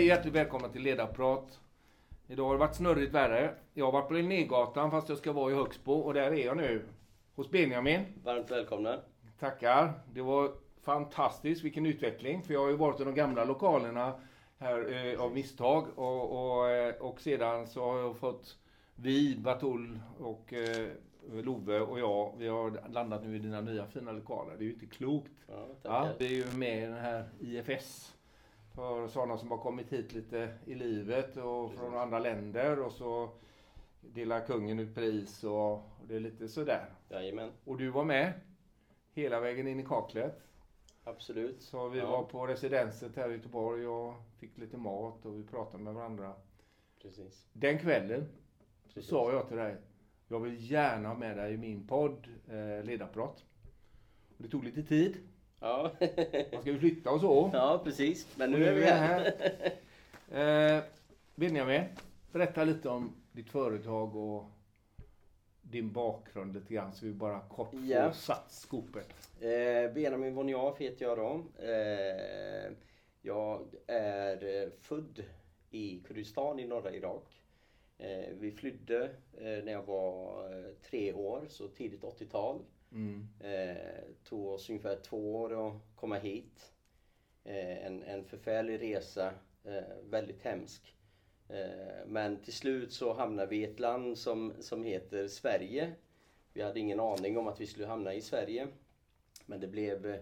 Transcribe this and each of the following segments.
Hej, hjärtligt välkomna till Ledarprat. Idag har det varit snurrigt värre. Jag har varit på Linnégatan fast jag ska vara i Högsbo och där är jag nu. Hos Benjamin. Varmt välkomna. Tackar. Det var fantastiskt, vilken utveckling. För jag har ju varit i de gamla lokalerna här eh, av misstag och, och, eh, och sedan så har jag fått vi, Batul och eh, Love och jag, vi har landat nu i dina nya fina lokaler. Det är ju inte klokt. Ja, Ja, vi är ju med i den här IFS. För sådana som har kommit hit lite i livet och från andra länder och så delar kungen ut pris och, det är lite sådär. Jajamän, Och du var med hela vägen in i kaklet. absolut. Så vi Ja. var på residenset här i Göteborg och fick lite mat och vi pratade med varandra. Precis. Den kvällen så Precis. sa jag till dig, jag vill gärna ha med dig i min podd eh, Ledarprat. Och det tog lite tid. Ja. Man ska ju flytta och så. ja, precis. Men nu är vi här. Eh, Benjamin, berätta lite om ditt företag och din bakgrund lite grann så vi bara kort får Ja. satt skopet. Eh, Benjamin Vonjaf heter jag då. Eh, jag är född i Kurdistan i norra Irak. Eh, vi flydde eh, när jag var eh, tre år, så tidigt 80-tal. Mm. Eh, tog oss ungefär två år att komma hit. Eh, en, en förfärlig resa, eh, väldigt hemsk. Eh, men till slut så hamnade vi i ett land som, som heter Sverige. Vi hade ingen aning om att vi skulle hamna i Sverige. Men det blev,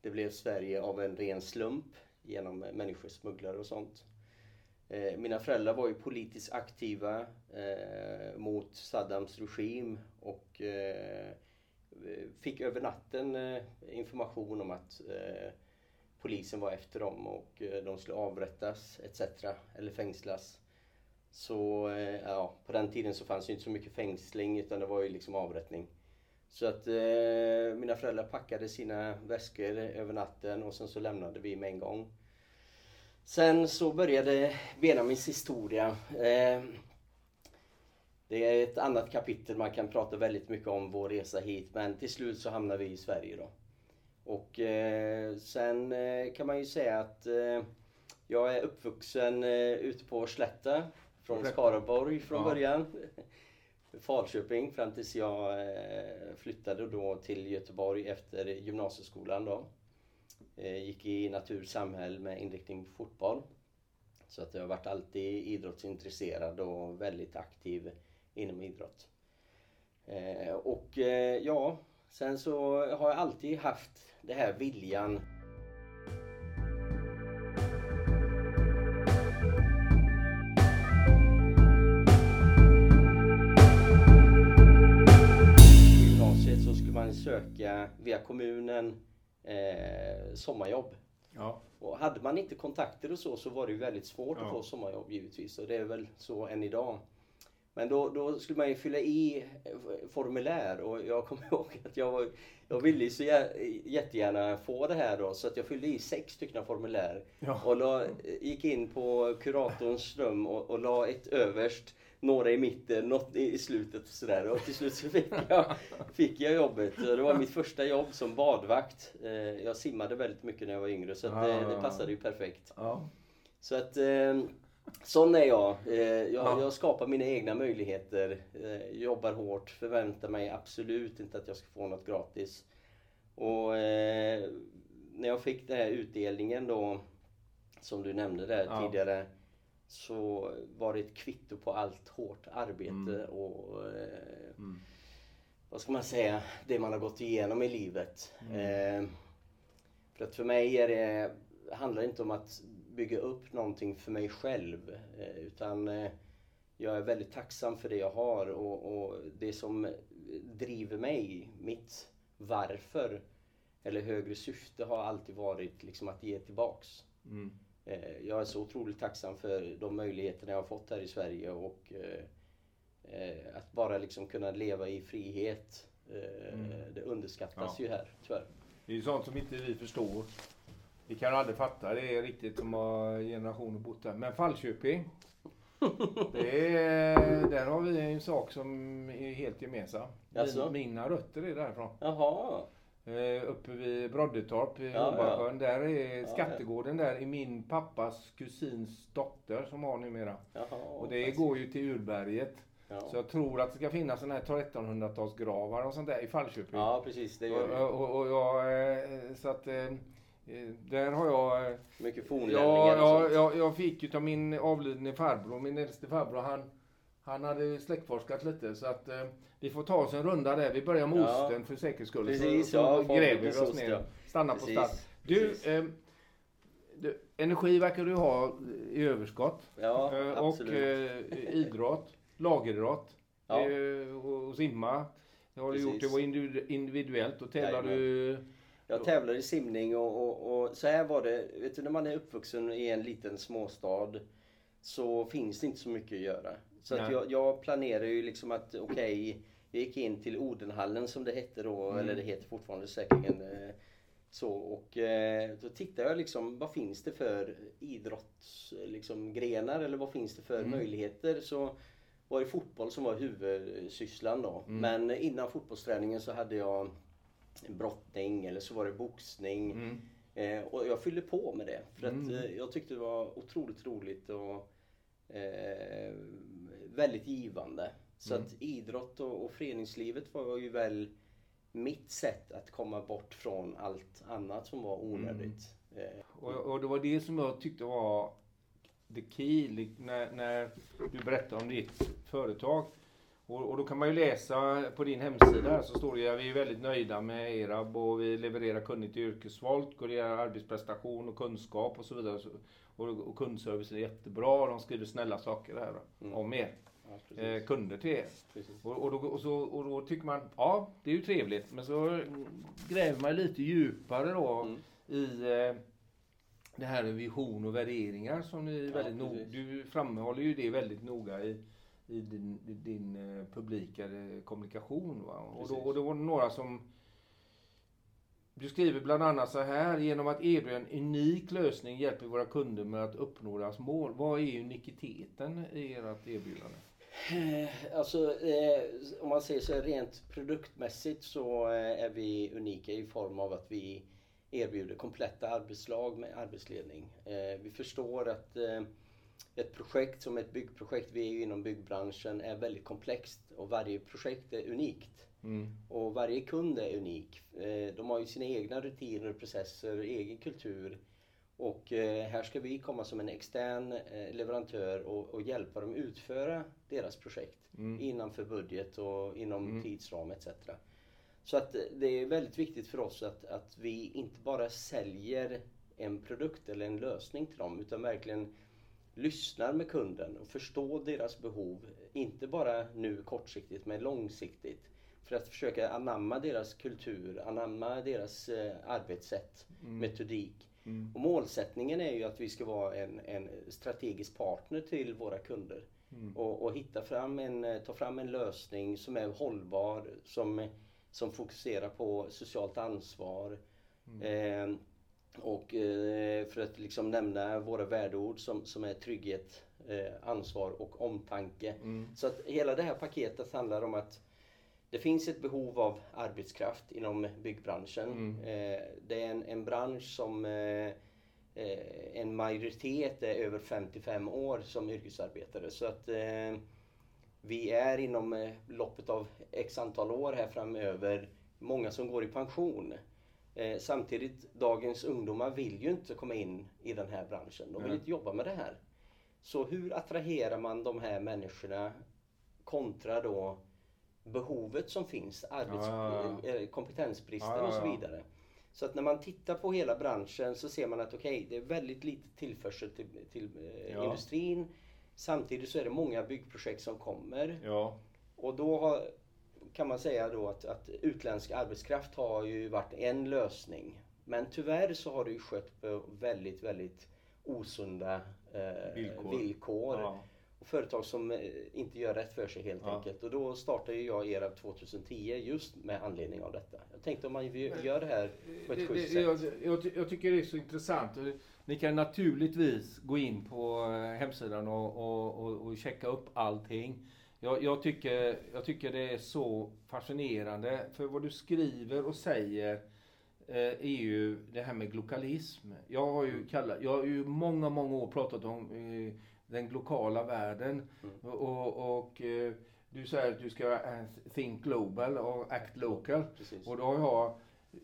det blev Sverige av en ren slump genom människosmugglare och sånt. Eh, mina föräldrar var ju politiskt aktiva eh, mot Saddams regim och eh, fick över natten eh, information om att eh, polisen var efter dem och eh, de skulle avrättas etc. eller fängslas. Så ja, på den tiden så fanns ju inte så mycket fängsling utan det var ju liksom avrättning. Så att eh, mina föräldrar packade sina väskor över natten och sen så lämnade vi med en gång. Sen så började Benjamins historia. Eh, det är ett annat kapitel, man kan prata väldigt mycket om vår resa hit men till slut så hamnar vi i Sverige då. Och eh, sen eh, kan man ju säga att eh, jag är uppvuxen eh, ute på Slätta från. Skaraborg från Ja. början. Falköping fram tills jag eh, flyttade då till Göteborg efter gymnasieskolan då. Eh, gick i natur samhäll med inriktning på fotboll. Så att jag har varit alltid idrottsintresserad och väldigt aktiv inom idrott. Eh, och eh, ja, sen så har jag alltid haft det här viljan På gymnasiet så skulle man söka via kommunen eh, sommarjobb. Ja. Och hade man inte kontakter och så så var det ju väldigt svårt Ja. att få sommarjobb givetvis. Och det är väl så än idag. Men då, då skulle man ju fylla i eh, formulär och jag kommer ihåg att jag, var, jag ville ju så jä- jättegärna få det här då så att jag fyllde i sex stycken formulär. Ja. Och la, gick in på kuratorns rum och, och la ett överst, några i mitten, något i i slutet och sådär. Och till slut så fick jag, fick jag jobbet. Det var mitt första jobb som badvakt. Eh, Jag simmade väldigt mycket när jag var yngre så det, det passade ju perfekt. Ja. Så att eh, sån är jag. Eh, jag, Ja. jag skapar mina egna möjligheter. Eh, jobbar hårt. Förväntar mig absolut inte att jag ska få något gratis. Och eh, när jag fick den här utdelningen då som du nämnde där Ja. tidigare så var det ett kvitto på allt hårt arbete Mm. och eh, Mm. vad ska man säga, det man har gått igenom i livet. Mm. Eh, för att för mig är det, handlar det inte om att bygga upp någonting för mig själv. Eh, utan eh, jag är väldigt tacksam för det jag har och, och det som driver mig, mitt varför eller högre syfte har alltid varit liksom att ge tillbaks. Mm. Eh, Jag är så otroligt tacksam för de möjligheterna jag har fått här i Sverige och att bara liksom kunna leva i frihet. Mm. Det underskattas Ja. ju här tyvärr. Det är ju sånt som inte vi förstår. Vi kan aldrig fatta det är riktigt som har generationer bott där. Men Falköping. Det är, där har vi en sak som är helt gemensam. Jaså? Mina rötter är därifrån. Jaha, Eh, uppe vid Broddetorp i Ja, Hornborgasjön. Där är Ja, skattegården där är min pappas kusins dotter som har numera. Jaha, Och det faktiskt. går ju till urberget. Ja. Så jag tror att det ska finnas sådana här 1300-talsgravar och sånt där i Falköping. ja, precis. Det gör och, vi. och, och jag, eh, så att eh, där har jag eh, Mycket fornlämningar Ja, och ja sånt. jag, jag fick utav min avlidne farbror, min äldste farbror, han, han hade släktforskat lite så att eh, vi får ta oss en runda där. Vi börjar med Ja. osten för säkerhets skull. Precis, så, så ja, gräver vi oss fabriksost, ner. ja. Stannar på Precis, start. Du, eh, du, energi verkar du ha i överskott. Ja, Eh, och eh, idrott, lagidrott Ja. eh, och, simma. Det har du Precis. gjort. Det var individu- individuellt. Då tävlar du... Jag tävlar i simning och, och, och så här var det. Vet du, när man är uppvuxen i en liten småstad så finns det inte så mycket att göra. Så att jag, jag planerar ju liksom att okej, jag gick in till Odenhallen som det hette då, Mm. eller det heter fortfarande säkerligen eh, så. Och eh, då tittade jag liksom, vad finns det för idrottsgrenar liksom, grenar, eller vad finns det för Mm. möjligheter? Så var det fotboll som var huvudsysslan då. Mm. Men innan fotbollsträningen så hade jag brottning eller så var det boxning. Mm. Eh, och jag fyllde på med det. För att Mm. eh, jag tyckte det var otroligt roligt och eh, väldigt givande. Så Mm. att idrott och, och föreningslivet var ju väl mitt sätt att komma bort från allt annat som var onödigt. Eh, Och, och det var det som jag tyckte var the key när, när du berättade om ditt företag. Och, och då kan man ju läsa på din hemsida så står det att vi är väldigt nöjda med ERAB och vi levererar kunnigt det är arbetsprestation och kunskap och så vidare. Och, och kundservice är jättebra. De skriver snälla saker här Mm. om er. ja. Eh, kunder till er. Och, och, då, och, så, och då tycker man, ja det är ju trevligt. Men så gräver man lite djupare då Mm. i eh, det här med vision och värderingar som ni Ja, väldigt nog, precis. du framhåller ju det väldigt noga i, i din, din eh, publika kommunikation. Va? Och, då, och då var det några som du skriver bland annat så här, genom att erbjuda en unik lösning hjälper våra kunder med att uppnå deras mål. Vad är unikiteten i ert erbjudande? Eh, Alltså eh, om man säger så rent produktmässigt så är vi unika i form av att vi erbjuder kompletta arbetslag med arbetsledning. Eh, vi förstår att eh, ett projekt som ett byggprojekt, vi är ju inom byggbranschen, är väldigt komplext och varje projekt är unikt. Mm. Och varje kund är unik. Eh, De har ju sina egna rutiner, processer, egen kultur. Och eh, här ska vi komma som en extern eh, leverantör och, och hjälpa dem utföra deras projekt Mm. innanför budget och inom Mm. tidsram etc. Så att det är väldigt viktigt för oss att, att vi inte bara säljer en produkt eller en lösning till dem utan verkligen lyssnar med kunden och förstår deras behov. Inte bara nu kortsiktigt men långsiktigt. För att försöka anamma deras kultur, anamma deras eh, arbetssätt, Mm. metodik. Mm. Och målsättningen är ju att vi ska vara en, en strategisk partner till våra kunder. Mm. Och, och hitta fram en, ta fram en lösning som är hållbar, som, som fokuserar på socialt ansvar. Eh, och eh, för att liksom nämna våra värdeord som, som är trygghet, eh, ansvar och omtanke. Mm. Så att hela det här paketet handlar om att det finns ett behov av arbetskraft inom byggbranschen. Mm. Eh, det är en, en bransch som en majoritet är över 55 år som yrkesarbetare. Så att vi är inom loppet av x antal år här framöver många som går i pension. Eh, samtidigt, dagens ungdomar vill ju inte komma in i den här branschen. De vill Nej. inte jobba med det här. Så hur attraherar man de här människorna kontra då behovet som finns, arbets, Ja, ja, eh, kompetensbristen Ja, ja, och så ja. vidare. Så att när man tittar på hela branschen så ser man att okej, det är väldigt lite tillförsel till, till eh, Ja. industrin. Samtidigt så är det många byggprojekt som kommer. Ja. Och då har, kan man säga då att, att utländsk arbetskraft har ju varit en lösning. Men tyvärr så har det ju skött på väldigt, väldigt osunda eh, Villkor. villkor. Ja. Och företag som eh, inte gör rätt för sig helt Ja. enkelt. Och då startade jag ERAB 2010 just med anledning av detta. Jag tänkte om man gör det här på ett schysst det- jag, sätt. jag, jag tycker det är så intressant. Ni kan naturligtvis gå in på eh, hemsidan och, och, och, och checka upp allting. Jag, jag, tycker, jag tycker det är så fascinerande. För vad du skriver och säger eh, är ju det här med glokalism. Jag har ju, kallat, jag har ju många, många år pratat om eh, den globala världen. Mm. Och, och eh, du säger att du ska eh, think global och act local. Precis. Och då har jag,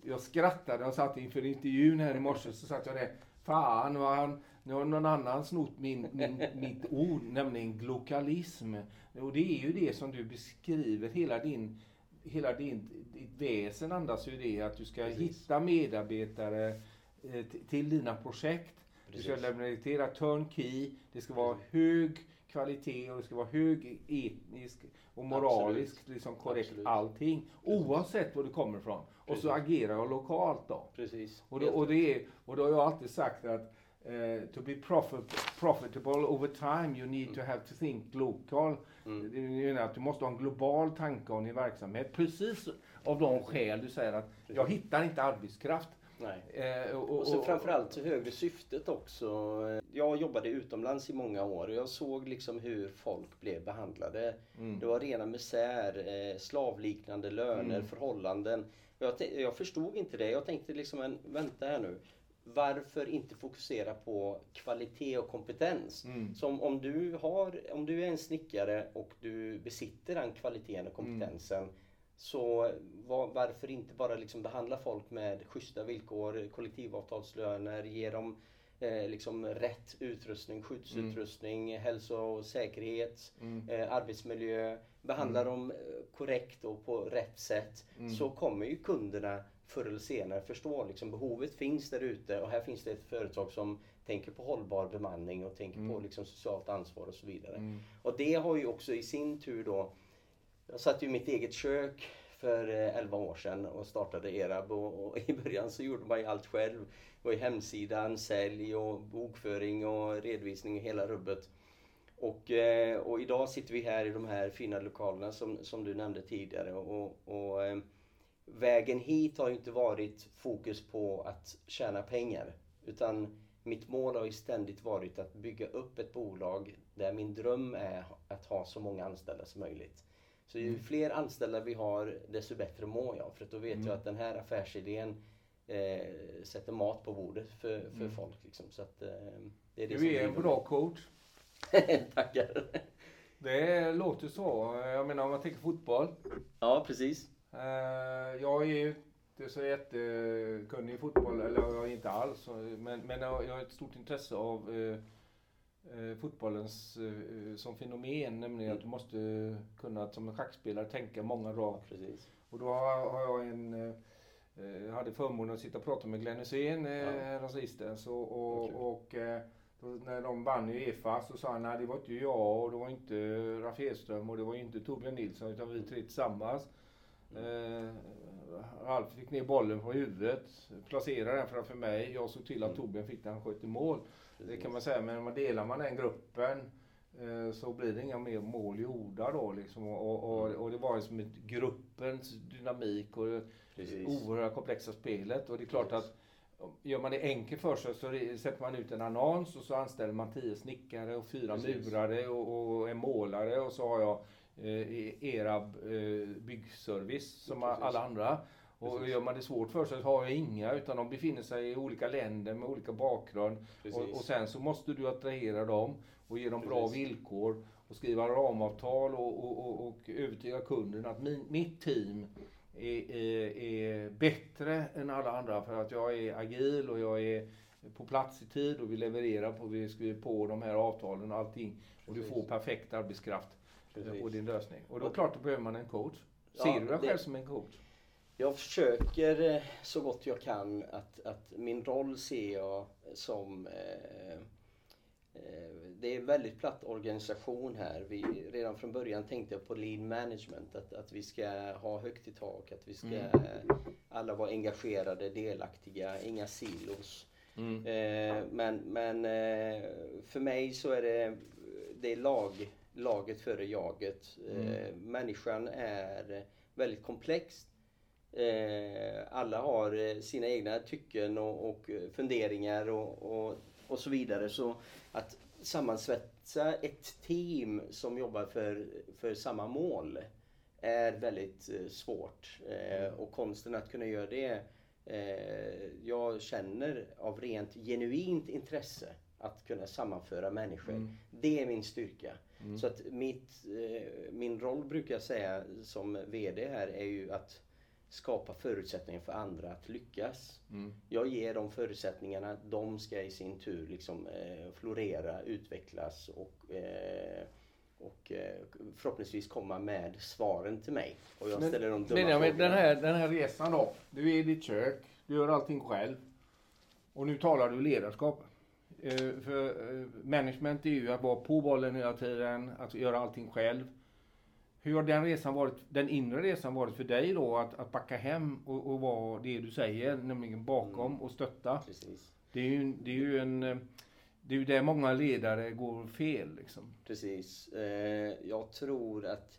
jag skrattade och satt inför intervjun här i morse så satt jag där. Fan, nu har, han, nu har någon annan snott min, min, mitt ord, nämligen glokalism. Och det är ju det som du beskriver, hela din, hela din, ditt väsen andas ju det, att du ska Precis. hitta medarbetare eh, till dina projekt. Du ska Precis. leverera turnkey, det ska vara hög kvalitet och det ska vara hög etnisk och moralisk liksom korrekt Absolut. allting. Oavsett var du kommer ifrån. Och så Precis. agerar jag lokalt då. Precis. Och då, och det är, och då har jag alltid sagt att eh, to be profit, profitable over time you need to have to think local. Mm. Det menar att du måste ha en global tanke om din verksamhet. Precis av de skäl du säger att jag hittar inte arbetskraft. Nej. Eh, och, Och så framförallt så högre syftet också. Jag jobbade utomlands i många år och jag såg liksom hur folk blev behandlade. Mm. Det var rena misär, eh, slavliknande löner, Mm. förhållanden. Jag, jag förstod inte det. Jag tänkte liksom, men vänta här nu. Varför inte fokusera på kvalitet och kompetens? Mm. Som om du, har, om du är en snickare och du besitter den kvaliteten och kompetensen. Så var, varför inte bara liksom behandla folk med schyssta villkor, kollektivavtalslöner, ge dem eh, liksom rätt utrustning, skyddsutrustning, hälso och säkerhet, Mm. eh, arbetsmiljö. Behandla dem eh, korrekt och på rätt sätt. Mm. Så kommer ju kunderna förr eller senare förstå liksom behovet finns där ute och här finns det ett företag som tänker på hållbar bemanning och tänker på Mm. liksom socialt ansvar och så vidare. Mm. Och det har ju också i sin tur då Jag satt ju i mitt eget kök för eh, 11 år sedan och startade Erab och, och i början så gjorde man ju allt själv. Det var ju hemsidan, sälj och bokföring och redovisning och hela rubbet. Och, eh, och idag sitter vi här i de här fina lokalerna som, som du nämnde tidigare. Och, och eh, vägen hit har ju inte varit fokus på att tjäna pengar. Utan mitt mål har ju ständigt varit att bygga upp ett bolag där min dröm är att ha så många anställda som möjligt. Så ju fler anställda vi har desto bättre mår jag. För då vet Mm. jag att den här affärsidén eh, sätter mat på bordet för, för Mm. folk. Liksom. Så att, eh, det är det Du är en bra coach. Tackar. Det låter så. Jag menar om man tänker fotboll. Ja, precis. Eh, Jag är ju inte så jättekunnig i fotboll, eller jag är inte alls. Men, men jag har ett stort intresse av eh, eh, fotbollens som fenomen. Nämligen att du måste kunna som en schackspelare tänka många drag. precis. Och då har jag en jag hade förmånen att sitta och prata med Glenn Hysén eh, Ja. häromsistens. Och, och, och då, när de vann i Uefa så sa han nej det var inte jag och det var inte Ralf Edström och det var inte Torbjörn Nilsson utan vi tre tillsammans. Eh, Ralf fick ner bollen på huvudet, placerade den framför mig. Jag såg till att Mm. Torbjörn fick den, han sköt i mål. Det precis. kan man säga, men man delar man den gruppen eh, så blir det inga mer mål gjorda då liksom. Och, och, Mm. och det var som ett gruppens dynamik och det precis. oerhört komplexa spelet. Och det är klart att gör man det enkelt för sig så sätter man ut en annons och så anställer man tio snickare och fyra Precis. murare och, och en målare och så har jag Erab eh, byggservice som Precis. alla andra. Och Precis. gör man det svårt för sig så har jag inga utan de befinner sig i olika länder med olika bakgrund. Och, och sen så måste du attrahera dem och ge dem bra Precis. villkor och skriva ramavtal och, och, och, och övertyga kunden att min, mitt team är, är, är bättre än alla andra för att jag är agil och jag är på plats i tid och vi levererar på, vi skriver på de här avtalen och allting. Och du får perfekt arbetskraft Precis. och din lösning. Och då Och- klart då behöver man en coach. Ja, Ser du dig det- själv som en coach? Jag försöker eh, så gott jag kan att, att min roll ser jag som eh, eh, det är en väldigt platt organisation här. Vi, redan från början tänkte jag på lean management. Att, att vi ska ha högt i tak, att vi ska Mm. alla vara engagerade, delaktiga, inga silos. Mm. Eh, men men eh, för mig så är det, det är lag, laget före jaget. Eh, människan är väldigt komplex. Eh, alla har eh, sina egna tycken och, och funderingar och, och, och så vidare. Så att sammansvetsa ett team som jobbar för, för samma mål är väldigt eh, svårt. Eh, och konsten att kunna göra det Eh, jag känner av rent genuint intresse att kunna sammanföra människor. Mm. Det är min styrka. Så att mitt, eh, min roll brukar jag säga som VD här är ju att skapa förutsättningar för andra att lyckas. Mm. Jag ger dem förutsättningarna, de ska i sin tur liksom eh, florera, utvecklas och, eh, och förhoppningsvis komma med svaren till mig. Och jag ställer de dumma Benjamin, frågorna. den här, den här resan då. Du är i ditt kök, du gör allting själv. Och nu talar du ledarskap. Eh, för eh, management är ju att vara på bollen hela tiden, att göra allting själv. Hur har den resan varit, den inre resan varit för dig då? Att, att backa hem och, och vara det du säger, nämligen bakom och stötta. Precis. Det är ju, det är ju en... Det är ju där många ledare går fel liksom. Precis. Eh, jag tror att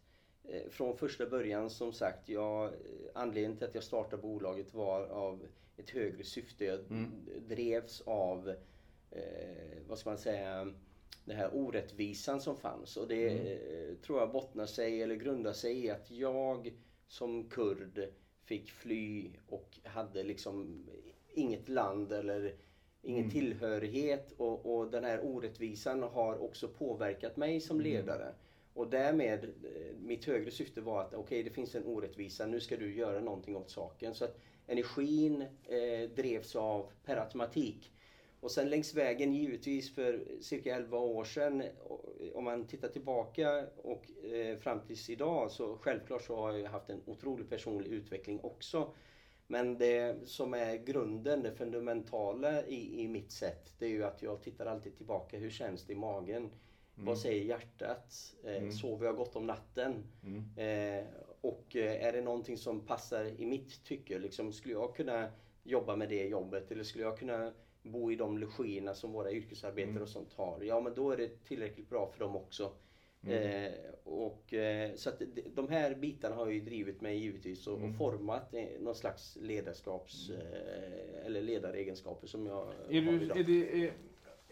från första början som sagt, jag, anledningen till att jag startade bolaget var av ett högre syfte. Jag Mm. drevs av, eh, vad ska man säga, den här orättvisan som fanns. Och det eh, tror jag bottnar sig eller grundar sig i att jag som kurd fick fly och hade liksom inget land eller ingen tillhörighet och, och den här orättvisan har också påverkat mig som ledare. Och därmed, eh, mitt högre syfte var att okej, det finns en orättvisa, nu ska du göra någonting åt saken. Så att energin eh, drevs av per automatik. Och sen längs vägen givetvis för cirka 11 år sedan, om man tittar tillbaka och eh, fram tills idag så självklart så har jag haft en otrolig personlig utveckling också. Men det som är grunden, det fundamentala i, i mitt sätt, det är ju att jag tittar alltid tillbaka. Hur känns det i magen? Vad säger hjärtat? Eh, Sover jag gott om natten? Eh, och är det någonting som passar i mitt tycke? Liksom, skulle jag kunna jobba med det jobbet? Eller skulle jag kunna bo i de logierna som våra yrkesarbetare och sånt har? Ja, men då är det tillräckligt bra för dem också. Eh, och, eh, så att de- här bitarna har ju drivit mig givetvis och, och format eh, någon slags ledarskaps eh, eller ledaregenskaper som jag Är, har du, idag. är, det, är,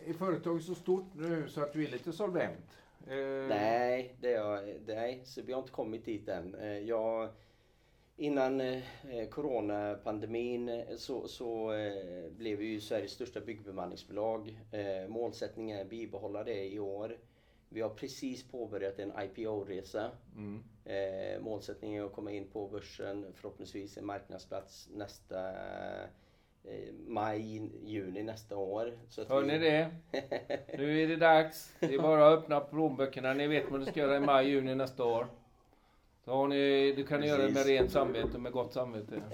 är företaget så stort nu så att du är lite solvent? Eh, Nej, det är jag, nej, så vi har inte kommit dit än. Eh, Jag, innan eh, coronapandemin eh, så, så eh, blev vi ju Sveriges största byggbemanningsbolag. Eh, Målsättningen är att bibehålla det i år. Vi har precis påbörjat en IPO-resa. Mm. Eh, målsättningen är att komma in på börsen, förhoppningsvis en marknadsplats nästa maj, juni nästa år. Så Hör vi- ni det? Nu är det dags. Det är bara att öppna plånböckerna. Ni vet vad ni ska göra i maj, juni nästa år. Så har ni, det kan ni göra med Precis. rent samvete och med gott samvete.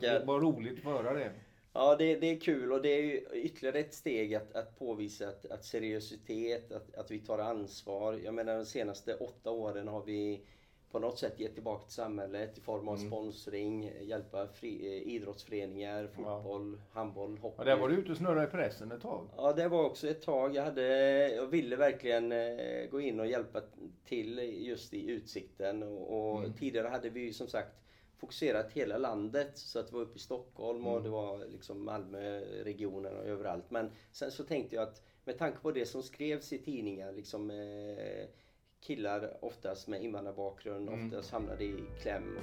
Det var roligt att höra det. Ja, det, det är kul och det är ytterligare ett steg att, att påvisa att, att seriositet, att, att vi tar ansvar. Jag menar de senaste åtta åren har vi på något sätt gett tillbaka till samhället i form av Mm. sponsring, hjälpa fri, eh, idrottsföreningar, fotboll, handboll, hockey. Ja, där var du ute och snurrade i pressen ett tag. Ja, det var också ett tag. Jag, hade, jag ville verkligen eh, gå in och hjälpa till just i Utsikten. Och, och Mm. Tidigare hade vi ju som sagt fokuserat hela landet. Så att det var uppe i Stockholm Mm. och det var liksom Malmöregionen och överallt. Men sen så tänkte jag att med tanke på det som skrevs i tidningar, liksom eh, killar oftast med invandrarbakgrund, Mm. oftast hamnade i kläm.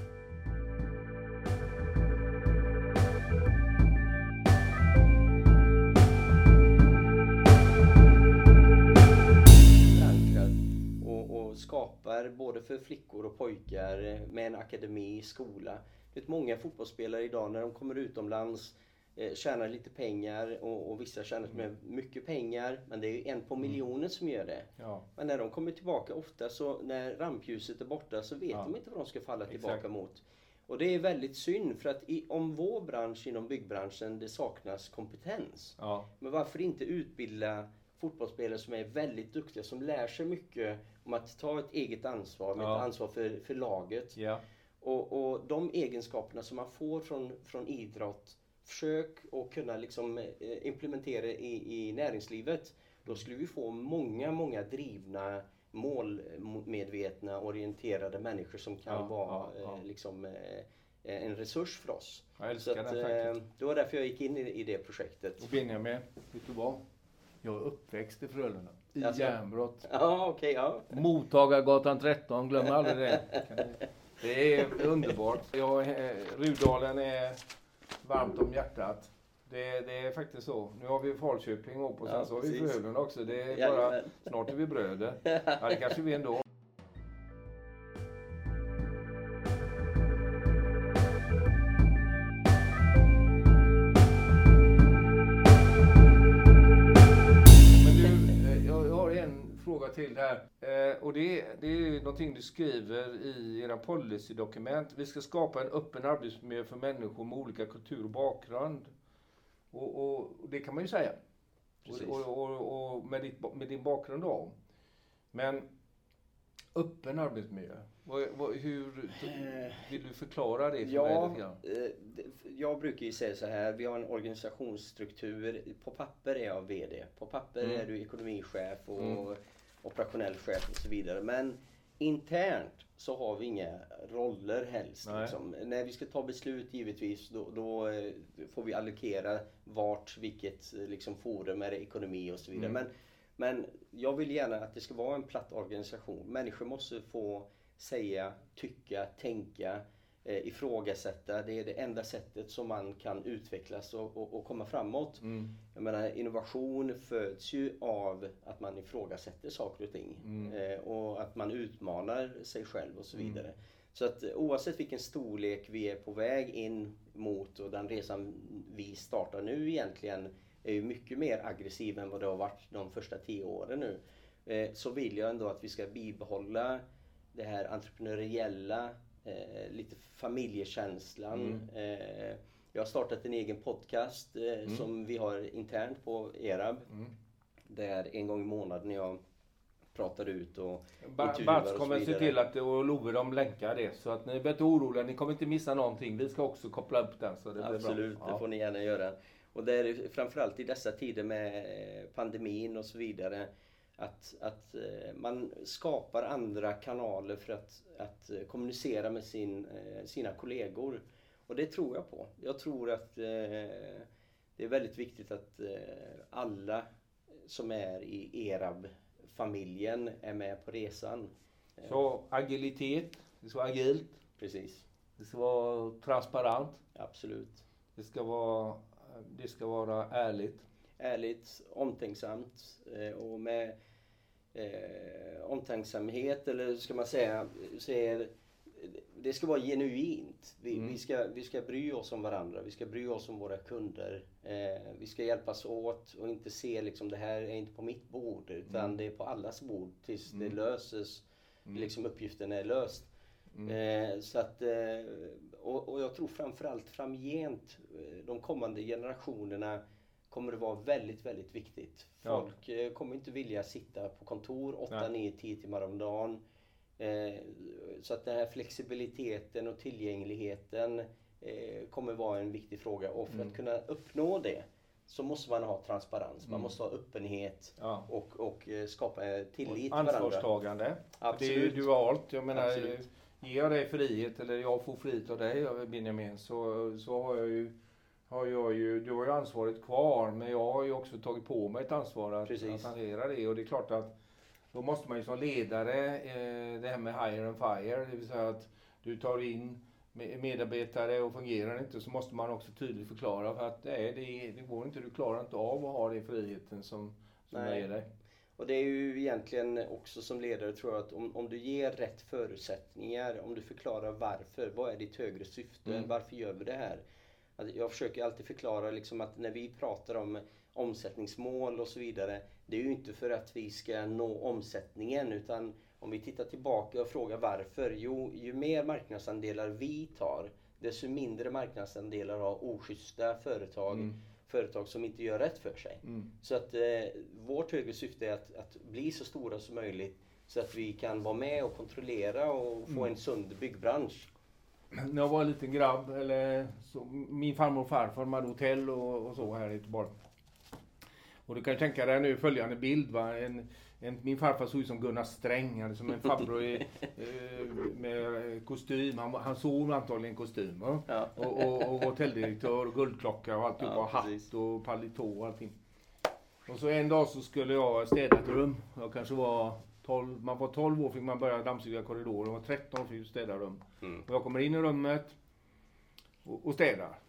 och, och skapar både för flickor och pojkar med en akademi, skola. Det är många fotbollsspelare idag när de kommer utomlands eh, tjänar lite pengar och, och vissa tjänar med mycket pengar men det är ju en på miljonen som gör det. Ja. Men när de kommer tillbaka ofta så när rampljuset är borta så vet Ja. de inte vad de ska falla Exakt. tillbaka mot. Och det är väldigt synd för att i, om vår bransch inom byggbranschen det saknas kompetens. Ja. Men varför inte utbilda fotbollsspelare som är väldigt duktiga, som lär sig mycket om att ta ett eget ansvar, med Ja. ett ansvar för, för laget. Ja. Och, och de egenskaperna som man får från, från idrott, försök att kunna liksom eh, implementera i, i näringslivet. Då skulle vi få många, många drivna, målmedvetna, orienterade människor som kan Ja, vara ja, ja. eh, liksom, eh, en resurs för oss. Jag Så älskar att, den faktiskt. det var därför jag gick in i, i det projektet. Och Benjamin, vet du vad? Jag är uppväxt i Frölunda. I Jaså? järnbrott. Ja, okej, ja. Mottagargatan 13, glöm aldrig det. Det är underbart. Jag, Rudalen är varmt om hjärtat. Det, det är faktiskt så. Nu har vi Falköping och sen Ja, så har vi. Frölunda också. Det är bara, snart är vi bröder. Ja, det kanske vi ändå. Fråga till här. Eh, Och det, är- det är någonting du skriver i era policydokument. Vi ska skapa en öppen arbetsmiljö för människor med olika kultur och bakgrund. Och, och, och det kan man ju säga. Precis. Och, och, med, ditt, med din bakgrund då. Men öppen arbetsmiljö, vad, vad, hur vill du förklara det för mig Ja, lite grann? eh, jag brukar ju säga så här. Vi har en organisationsstruktur. På papper är jag VD. På papper Mm. är du ekonomichef och Mm. Operationell chef och så vidare. Men internt så har vi inga roller helst. Liksom. När vi ska ta beslut givetvis då, då eh, får vi allokera vart, vilket eh, liksom, forum är det ekonomi och så vidare. Mm. Men, men jag vill gärna att det ska vara en platt organisation. Människor måste få säga, tycka, tänka, eh, ifrågasätta. Det är det enda sättet som man kan utvecklas och, och, och komma framåt. Mm. Jag menar, innovation föds ju av att man ifrågasätter saker och ting. Mm. Eh, och att man utmanar sig själv och så Mm. vidare. Så att eh, oavsett vilken storlek vi är på väg in mot och den resan vi startar nu egentligen är ju mycket mer aggressiv än vad det har varit de första tio åren nu. Eh, så vill jag ändå att vi ska bibehålla det här entreprenöriella, eh, lite familjekänslan. Eh, jag har startat en egen podcast eh, som vi har internt på ERAB. Mm. Där en gång i månaden jag pratar ut och Bats kommer se till att, och Love de länkar det. Så att ni är inte oroliga, ni kommer inte missa någonting. Vi ska också koppla upp den. Så det Absolut, bra. det får ni gärna göra. Och det är framförallt i dessa tider med eh, pandemin och så vidare. Att, att eh, man skapar andra kanaler för att, att eh, kommunicera med sin, eh, sina kollegor. Och det tror jag på. Jag tror att det är väldigt viktigt att alla som är i ERAB-familjen är med på resan. Så agilitet, det ska vara agilt, Precis, det ska vara transparent, absolut. det ska vara, det ska vara ärligt. Ärligt, omtänksamt eh, och med eh, omtänksamhet eller ska man säga, är, det ska vara genuint. Vi, Mm. vi, ska, vi ska bry oss om varandra, vi ska bry oss om våra kunder. Eh, vi ska hjälpas åt och inte se liksom det här är inte på mitt bord utan Mm. det är på allas bord tills Mm. det löses, Mm. liksom uppgiften är löst. Mm. Eh, så att, eh, och, och jag tror framförallt framgent, eh, de kommande generationerna kommer det vara väldigt, väldigt viktigt. Ja. Folk eh, kommer inte vilja sitta på kontor 8, Nej. 9, 10 timmar om dagen. Eh, så att den här flexibiliteten och tillgängligheten eh, kommer vara en viktig fråga. Och för Mm. att kunna uppnå det så måste man ha transparens, man Mm. måste ha öppenhet Ja. och, och skapa tillit till varandra. Ansvarstagande. Det är ju Absolut. dualt. Jag menar, Absolut. ger jag dig frihet eller jag får frihet av dig Benjamin så, så har jag ju har jag ju, du har ju ansvaret kvar men jag har ju också tagit på mig ett ansvar att, Precis. att hantera det och det är klart att då måste man ju som ledare, eh, det här med hire and fire, det vill säga att du tar in me- medarbetare och fungerar inte så måste man också tydligt förklara för att nej, det, det går inte, du klarar inte av att ha den friheten som, som jag Nej. ger dig. Och det är ju egentligen också som ledare tror jag att om, om du ger rätt förutsättningar, om du förklarar varför, vad är ditt högre syfte, Mm. varför gör vi det här? Att jag försöker alltid förklara liksom att när vi pratar om omsättningsmål och så vidare, det är ju inte för att vi ska nå omsättningen utan om vi tittar tillbaka och frågar varför, jo ju mer marknadsandelar vi tar, desto mindre marknadsandelar har oschyssta företag, Mm. företag som inte gör rätt för sig. Mm. Så att eh, vårt högre syfte är att, att bli så stora som möjligt så att vi kan vara med och kontrollera och få Mm. en sund byggbransch. När jag var en liten grabb, eller så, min farmor och farfar de hade hotell och, och så här i Göteborg. Och du kan tänka dig nu följande bild. Va? En, en, min farfar såg ut som Gunnar Sträng, hade som en farbror i, eh, med kostym. Han, han såg antagligen kostym. Va? Ja. Och, och, och hotelldirektör och guldklocka och alltihop. Ja, hatt och palitå och allting. Och så en dag så skulle jag städa ett rum. Jag kanske var 12, man var 12 år fick man börja dammsuga korridoren. Jag var 13 år fick jag städa rum. Mm. Och jag kommer in i rummet och, och städar.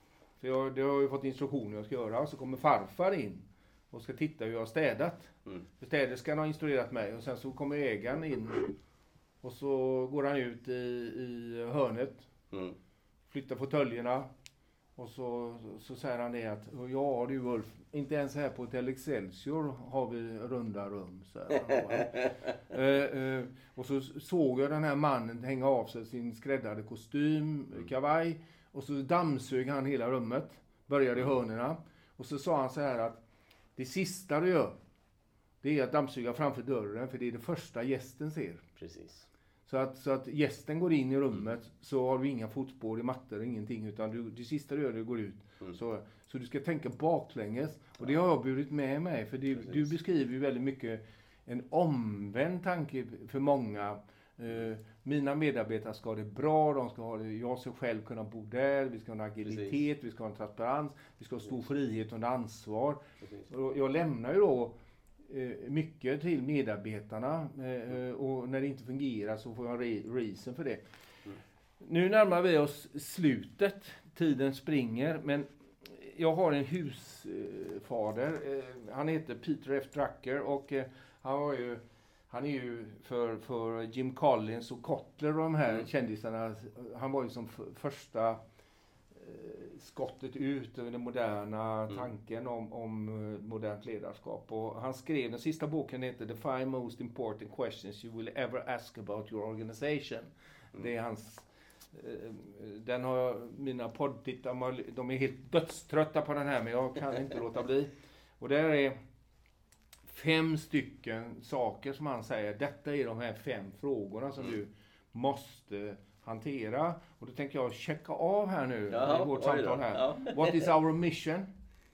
För jag, det har jag ju fått instruktioner jag ska göra. Så kommer farfar in och ska titta hur jag har städat. Mm. För städerskan har instruerat mig och sen så kommer ägaren in och så går han ut i, i hörnet, Mm. flyttar fåtöljerna och så, så säger han det att ja du Ulf, inte ens här på Hotel Excelsior har vi runda rum. han. eh, eh, och så såg jag den här mannen hänga av sig sin skräddade kostym, kavaj och så dammsög han hela rummet, började i hörnerna och så sa han så här att det sista du gör det är att dammsuga framför dörren för det är det första gästen ser. Precis. Så att, så att gästen går in i rummet så har du inga fotspår i mattor, ingenting. Utan du, det sista du gör är att går ut. Mm. Så, så du ska tänka baklänges. Och det har jag burit med mig. För det, Precis. du beskriver ju väldigt mycket en omvänd tanke för många. Eh, mina medarbetare ska ha det bra, de ska ha det, jag ska själv kunna bo där, vi ska ha en agilitet, vi ska ha en transparens, vi ska ha stor frihet under ansvar. Precis. Och jag lämnar ju då mycket till medarbetarna eh, eh, och när det inte fungerar så får jag en re- reason för det. Mm. Nu närmar vi oss slutet, tiden springer, men jag har en husfader. Eh, han heter Peter F. Drucker och eh, han var ju han är ju för, för Jim Collins och Kotler och de här Mm. kändisarna. Han var ju som första eh, skottet ut över den moderna Mm. tanken om, om eh, modernt ledarskap. Och han skrev, den sista boken heter The Five Most Important Questions You Will Ever Ask About Your Organization. Mm. Det är hans eh, den har jag, mina poddtittare, de är helt dödströtta på den här men jag kan inte låta bli. Och där är fem stycken saker som han säger, detta är de här fem frågorna som Mm. du måste hantera. Och då tänker jag checka av här nu Jaha, i vårt samtal här. Ja. What is our mission?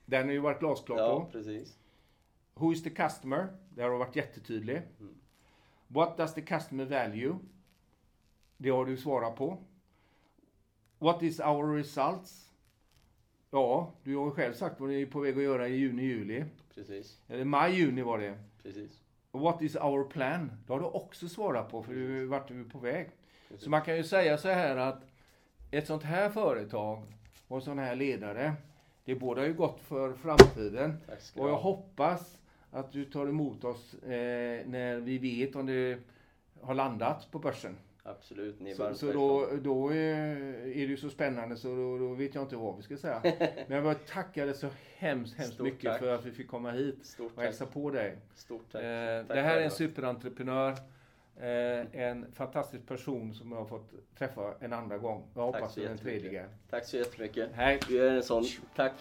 Den har ju varit glasklar ja, på. precis. Who is the customer? Där har du varit jättetydlig. Mm. What does the customer value? Det har du svarat på. What is our results? Ja, du har ju själv sagt vad ni är på väg att göra i juni, juli. Precis. Eller maj, juni var det. Precis. What is our plan? Det har du också svarat på, för du vart du på väg. Precis. Så man kan ju säga så här att ett sånt här företag och en sån här ledare, det båda ju gott för framtiden. Och jag hoppas att du tar emot oss eh, när vi vet om det har landat på börsen. Absolut, ni är Så, så då, då är, är det ju så spännande så då, då vet jag inte vad vi ska säga. Men jag tacka dig så hemskt, hemskt Stort mycket tack. för att vi fick komma hit Stort och tack. hälsa på dig. Stort tack. Eh, tack det här är en superentreprenör. Eh, en fantastisk person som jag har fått träffa en andra gång. Jag hoppas är den tredje. Tack så jättemycket. Hej! Du är en sån. Tack.